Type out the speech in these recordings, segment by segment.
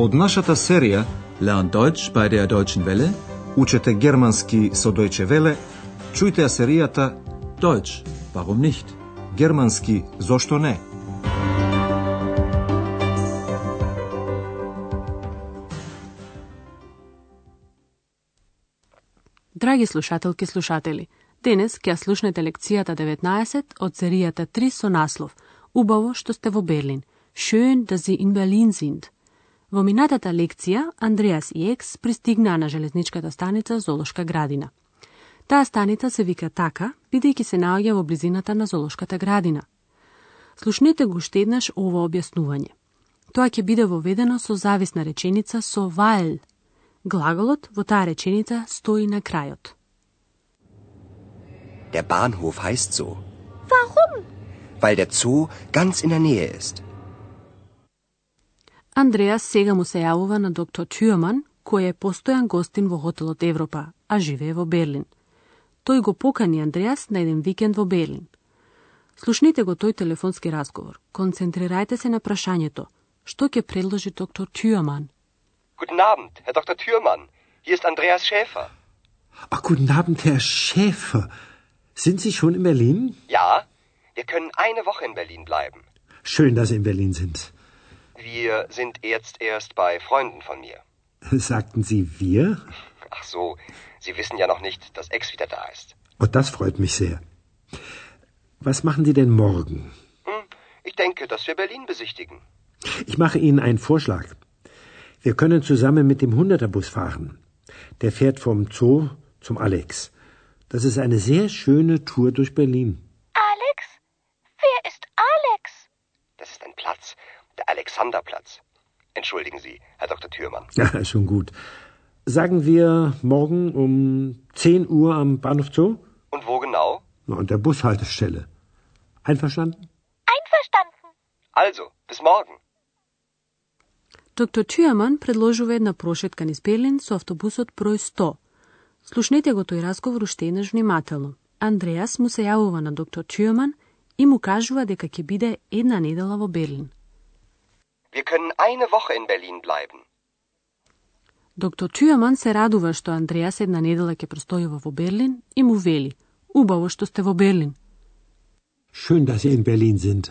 Од нашата серија Learn Deutsch bei der Deutschen Welle. Учете германски со Deutsche Welle, чујте ја серијата Deutsch, warum nicht? Германски зошто не? Драги слушателки слушатели, денес ќе слушнете лекцијата 19 од серијата 3 со наслов Убаво што сте во Берлин. Schön, dass Sie in Berlin sind. Во минатата лекција, Андреас и Екс пристигнаа на железничката станица Золошка градина. Таа станица се вика така, бидејќи се наоѓа во близината на Золошката градина. Слушнете го уште еднаш ова објаснување. Тоа ќе биде воведено со зависна реченица со weil. Глаголот во таа реченица стои на крајот. Der Bahnhof heißt so, Warum? weil der Zoo ganz in der Nähe ist. Андреас сега му се јавува на доктор Тюрман, кој е постојан гостин во хотелот Европа, а живее во Берлин. Тој го покани Андреас на еден викенд во Берлин. Слушнете го тој телефонски разговор. Концентрирајте се на прашањето. Што ќе предложи доктор Тюрман? Guten Abend, Herr Dr. Thürmann. Hier ist Andreas Schäfer. Ach, guten Abend, Herr Schäfer. Sind Sie schon in Berlin? Ja, wir können eine Woche in Berlin bleiben. Schön, dass Sie in Berlin sind. Wir sind jetzt erst bei Freunden von mir. Sagten Sie wir? Ach so, Sie wissen ja noch nicht, dass Ex wieder da ist. Oh, das freut mich sehr. Was machen Sie denn morgen? Hm, ich denke, dass wir Berlin besichtigen. Ich mache Ihnen einen Vorschlag. Wir können zusammen mit dem Hunderterbus fahren. Der fährt vom Zoo zum Alex. Das ist eine sehr schöne Tour durch Berlin. Alex? Wer ist Alex? Das ist ein Platz, der Alexanderplatz. Entschuldigen Sie, Herr Dr. Thürmann. Ja, schon gut. Sagen wir morgen um 10 Uhr am Bahnhof Zoo? Und wo genau? Na, an der Bushaltestelle. Einverstanden? Einverstanden. Also, bis morgen. Доктор Тюјаман предложува една прошетка низ Берлин со автобусот број 100. Слушнете го тој разговор уште еднаш внимателно. Андреас му се јавува на доктор Тюјаман и му кажува дека ќе биде една недела во Берлин. Wir können eine Woche in Berlin bleiben. Доктор Тюјаман се радува што Андреас една недела ќе простојува во Берлин и му вели Убаво што сте во Берлин. Schön, dass Sie in Berlin sind.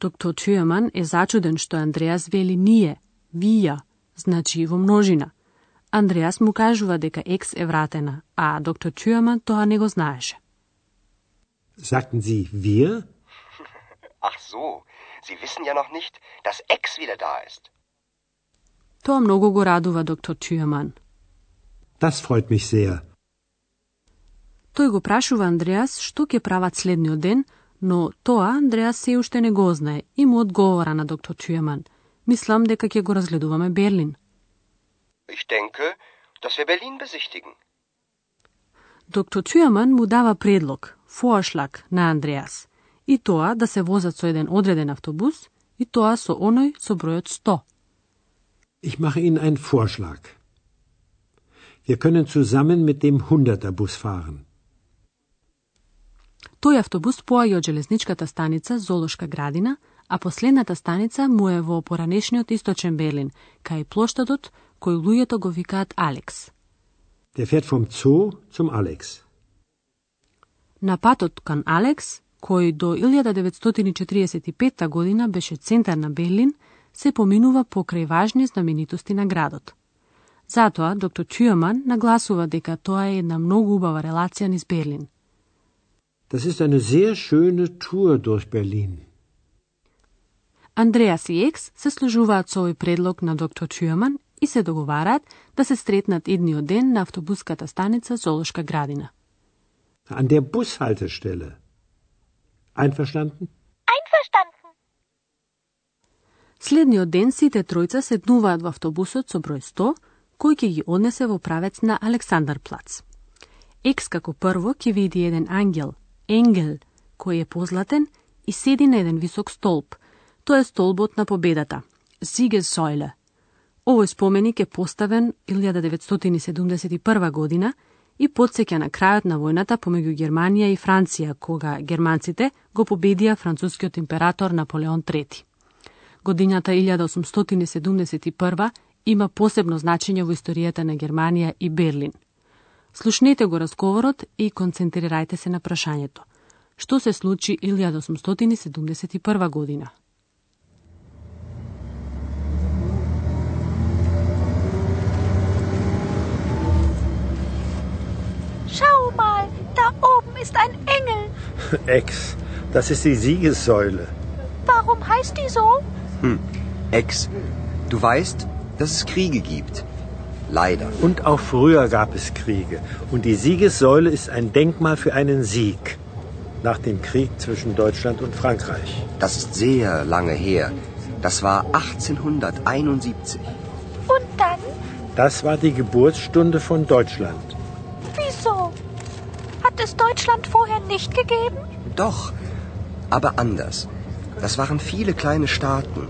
Доктор Тюјаман е зачуден што Андреас вели ние, вија, значи во множина. Андреас му кажува дека екс е вратена, а доктор Тюјаман тоа не го знаеше. Sagten Sie wir? Ach so, Sie wissen ja noch nicht, dass Ex wieder da ist. Тоа многу го радува доктор Тюјаман. Das freut mich sehr. Тој го прашува Андреас што ќе прават следниот ден, но тоа Андреас се уште не го знае и му одговора на доктор Тюјаман. Мислам дека ќе го разгледуваме Берлин. Ich denke, dass wir Berlin besichtigen. Доктор Тюјаман му дава предлог, форшлаг на Андреас, и тоа да се возат со еден одреден автобус, и тоа со оној со бројот 100. Ich mache Ihnen einen Vorschlag. Wir können zusammen mit dem Hunderterbus fahren. Тој автобус поаѓа од железничката станица Золошка градина, а последната станица му е во поранешниот источен Берлин, кај плоштадот кој луѓето го викаат Алекс. Der fährt vom Zoo zum Alex. На патот кон Алекс, кој до 1945 година беше центар на Берлин, се поминува покрај важни знаменитости на градот. Затоа, доктор Тюрман нагласува дека тоа е една многу убава релација низ Берлин. Das ist eine sehr schöne Tour durch Berlin. Андреас и Екс се служуваат со овој предлог на доктор Тюрман и се договараат да се стретнат идниот ден на автобуската станица Золошка градина. An der Bushaltestelle. Einverstanden? Einverstanden. Следниот ден сите тројца седнуваат во автобусот со број 100, кој ќе ги однесе во правец на Александар плац. Екс како прво ќе види еден ангел, енгел, кој е позлатен и седи на еден висок столб. Тоа е столбот на победата, Сигесойле. Овој споменик е поставен 1971 година и подсеќа на крајот на војната помеѓу Германија и Франција, кога германците го победија францускиот император Наполеон III. Годината 1871 има посебно значење во историјата на Германија и Берлин. Слушнете го разговорот и концентрирајте се на прашањето. Што се случи 1871 година? Da oben ist ein Engel. Ex, das ist die Siegessäule. Warum heißt die so? Ex, du weißt, dass es Kriege gibt. Leider. Und auch früher gab es Kriege. Und die Siegessäule ist ein Denkmal für einen Sieg. Nach dem Krieg zwischen Deutschland und Frankreich. Das ist sehr lange her. Das war 1871. Und dann? Das war die Geburtsstunde von Deutschland Wieso? Hat es Deutschland vorher nicht gegeben? Doch, aber anders. Das waren viele kleine Staaten,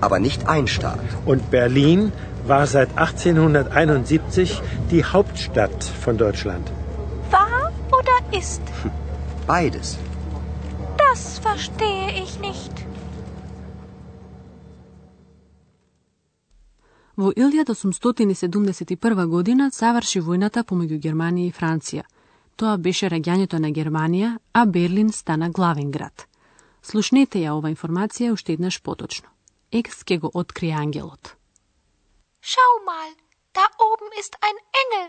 aber nicht ein Staat. Und Berlin war seit 1871 die Hauptstadt von Deutschland. War oder ist? Beides. Das verstehe ich nicht. Во 1871 година заврши војната помеѓу Германија и Франција. Тоа беше раѓањето на Германија, а Берлин стана главен град. Слушнете ја ова информација уште еднаш поточно. Екс ке го открие ангелот. Schau mal, da oben ist ein Engel.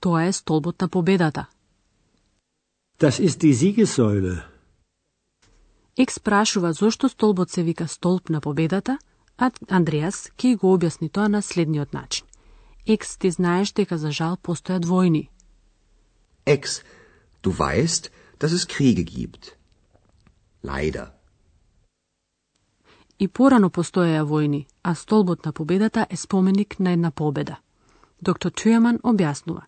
Тоа е столбот на победата. Das ist die Siegessäule. Екс прашува зошто столбот се вика столб на победата, а Андреас ќе го објасни тоа на следниот начин. Екс, ти знаеш дека за жал постојат војни. Ex, du weißt, dass es Kriege gibt. Leider. И порано постоеа војни, а столбот на победата е споменик на една победа. Доктор Тюеман објаснува.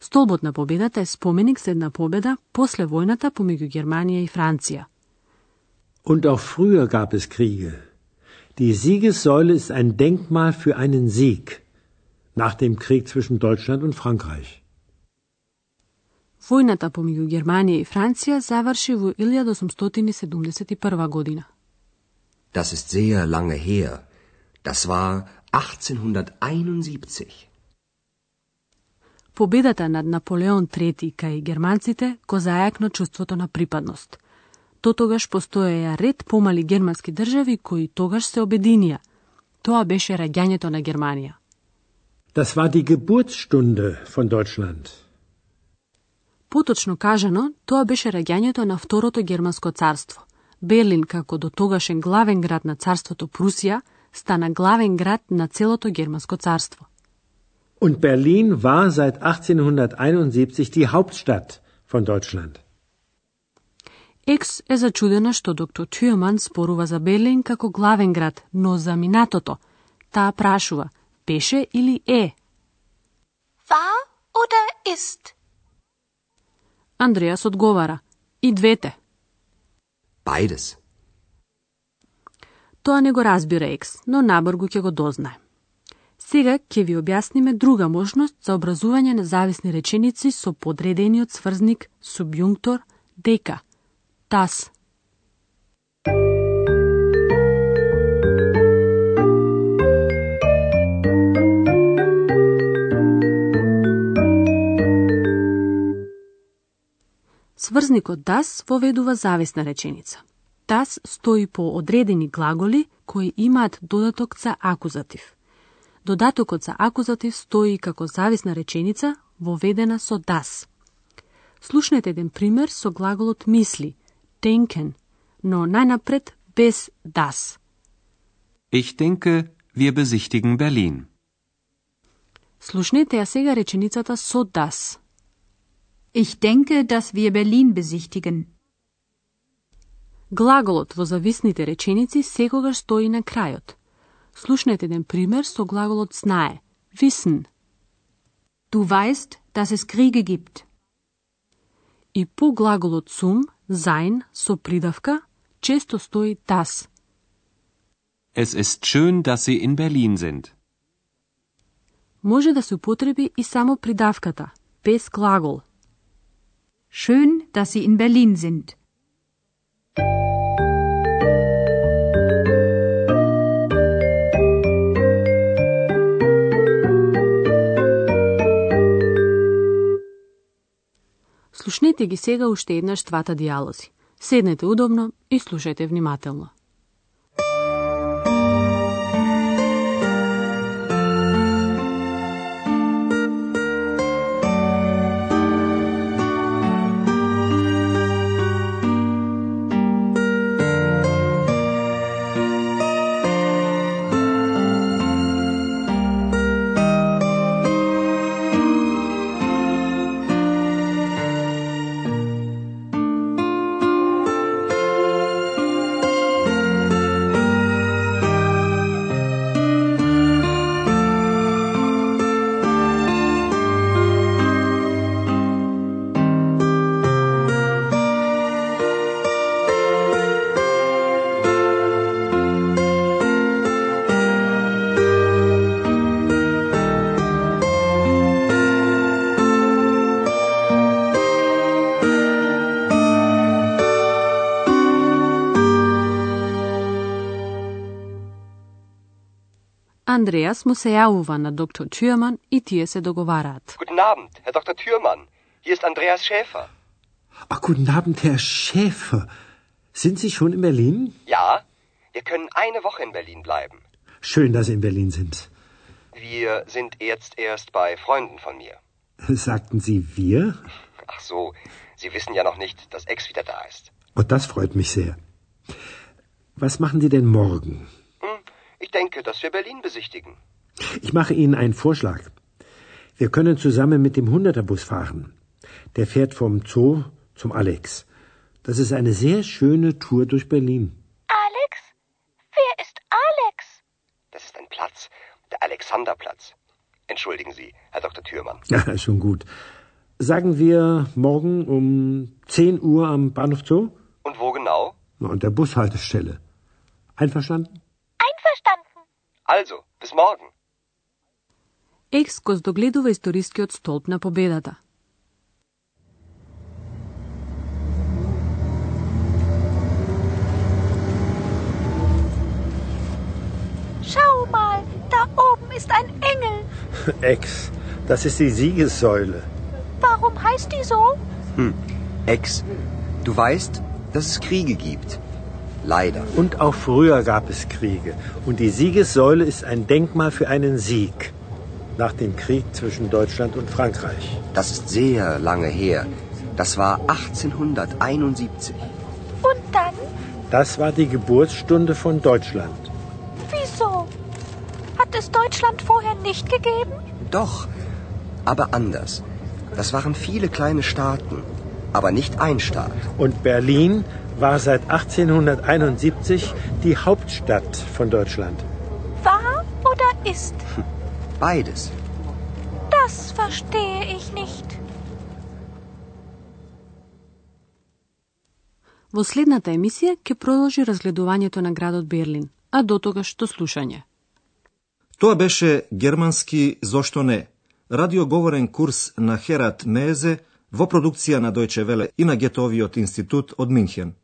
Столбот на победата е споменик за една победа после војната помеѓу Германија и Франција. Und auch früher gab es Kriege. Die Siegessäule ist ein Denkmal für einen Sieg. Nach dem Krieg zwischen Deutschland und Frankreich. Војната помеѓу Германија и Франција заврши во 1871 година. Das ist sehr lange her. Das war 1871. Победата над Наполеон III кај германците го зајакна чувството на припадност. До тогаш постоеја ред помали германски држави кои тогаш се обединија. Тоа беше раѓањето на Германија. Das war die Geburtsstunde von Deutschland. Поточно кажано, тоа беше раѓањето на Второто германско царство. Берлин, како до тогашен главен град на царството Прусија, стана главен град на целото германско царство. Und Berlin war seit 1871 die Hauptstadt von Deutschland. Екс е зачудена што доктор Тюеман спорува за Берлин како главен град, но за минатото. Таа прашува, беше или е? War oder ist? Андреас одговара, и двете. Beides. Тоа не го разбира Екс, но набргу ќе го дознае. Сега ќе ви објасниме друга можност за образување на зависни реченици со подредениот сврзник субјунктор дека. Тас. Сврзникот das воведува зависна реченица. Das стои по одредени глаголи кои имаат додаток за акузатив. Додатокот за акузатив стои како зависна реченица воведена со das. Слушнете еден пример со глаголот мисли, denken, но најнапред без das. Ich denke, wir besichtigen Berlin. Слушнете ја сега реченицата со das. Ich denke, dass wir Berlin besichtigen. Глаголот во зависните реченици секогаш стои на крајот. Слушнете еден пример со глаголот знае, wissen, Du weißt, dass es Kriege gibt. и по глаголот zum, sein, со придавка, често стои das. Es ist schön, dass Sie in Berlin sind. Може да се употреби и само придавката, без глагол. Schön, dass Sie in Berlin sind. Слушнете ги сега уште еднаш двата диалози. Седнете удобно и слушајте внимателно. Andreas mu se javuva na Thürmann i tije se dogovarat. Guten Abend, Herr Dr. Thürmann. Hier ist Andreas Schäfer. Ach, guten Abend, Herr Schäfer. Sind Sie schon in Berlin? Ja, wir können eine Woche in Berlin bleiben. Schön, dass Sie in Berlin sind. Wir sind jetzt erst bei Freunden von mir. Sagten Sie wir? Ach so, Sie wissen ja noch nicht, dass Ex wieder da ist. Und das freut mich sehr. Was machen Sie denn morgen? Ich denke, dass wir Berlin besichtigen. Ich mache Ihnen einen Vorschlag. Wir können zusammen mit dem Hunderterbus fahren. Der fährt vom Zoo zum Alex. Das ist eine sehr schöne Tour durch Berlin. Alex? Wer ist Alex? Das ist ein Platz, der Alexanderplatz. Entschuldigen Sie, Herr Dr. Thürmann. Ja, schon gut. Sagen wir morgen um 10 Uhr am Bahnhof Zoo? Und wo genau? Na, an der Bushaltestelle. Einverstanden. Also, bis morgen. Екс го здогледува историскиот столб на победата. Schau mal, da oben ist ein Engel. Ex, das ist die Siegessäule. Warum heißt die so? Hm, Ex, du weißt, dass es Kriege gibt. Leider. Und auch früher gab es Kriege. Und die Siegessäule ist ein Denkmal für einen Sieg. Nach dem Krieg zwischen Deutschland und Frankreich. Das ist sehr lange her. Das war 1871. Und dann? Das war die Geburtsstunde von Deutschland. Wieso? Hat es Deutschland vorher nicht gegeben? Doch, aber anders. Das waren viele kleine Staaten, aber nicht ein Staat. Und Berlin war seit 1871 die Hauptstadt von Deutschland. War oder ist? Beides. Das verstehe ich nicht. Во следната емисија ќе продолжи разгледувањето на градот Берлин, а до тогаш до слушање. Тоа беше германски Зошто не? Радиоговорен курс на Херат Мезе во продукција на Дојче Веле и на Гетовиот институт од Минхен.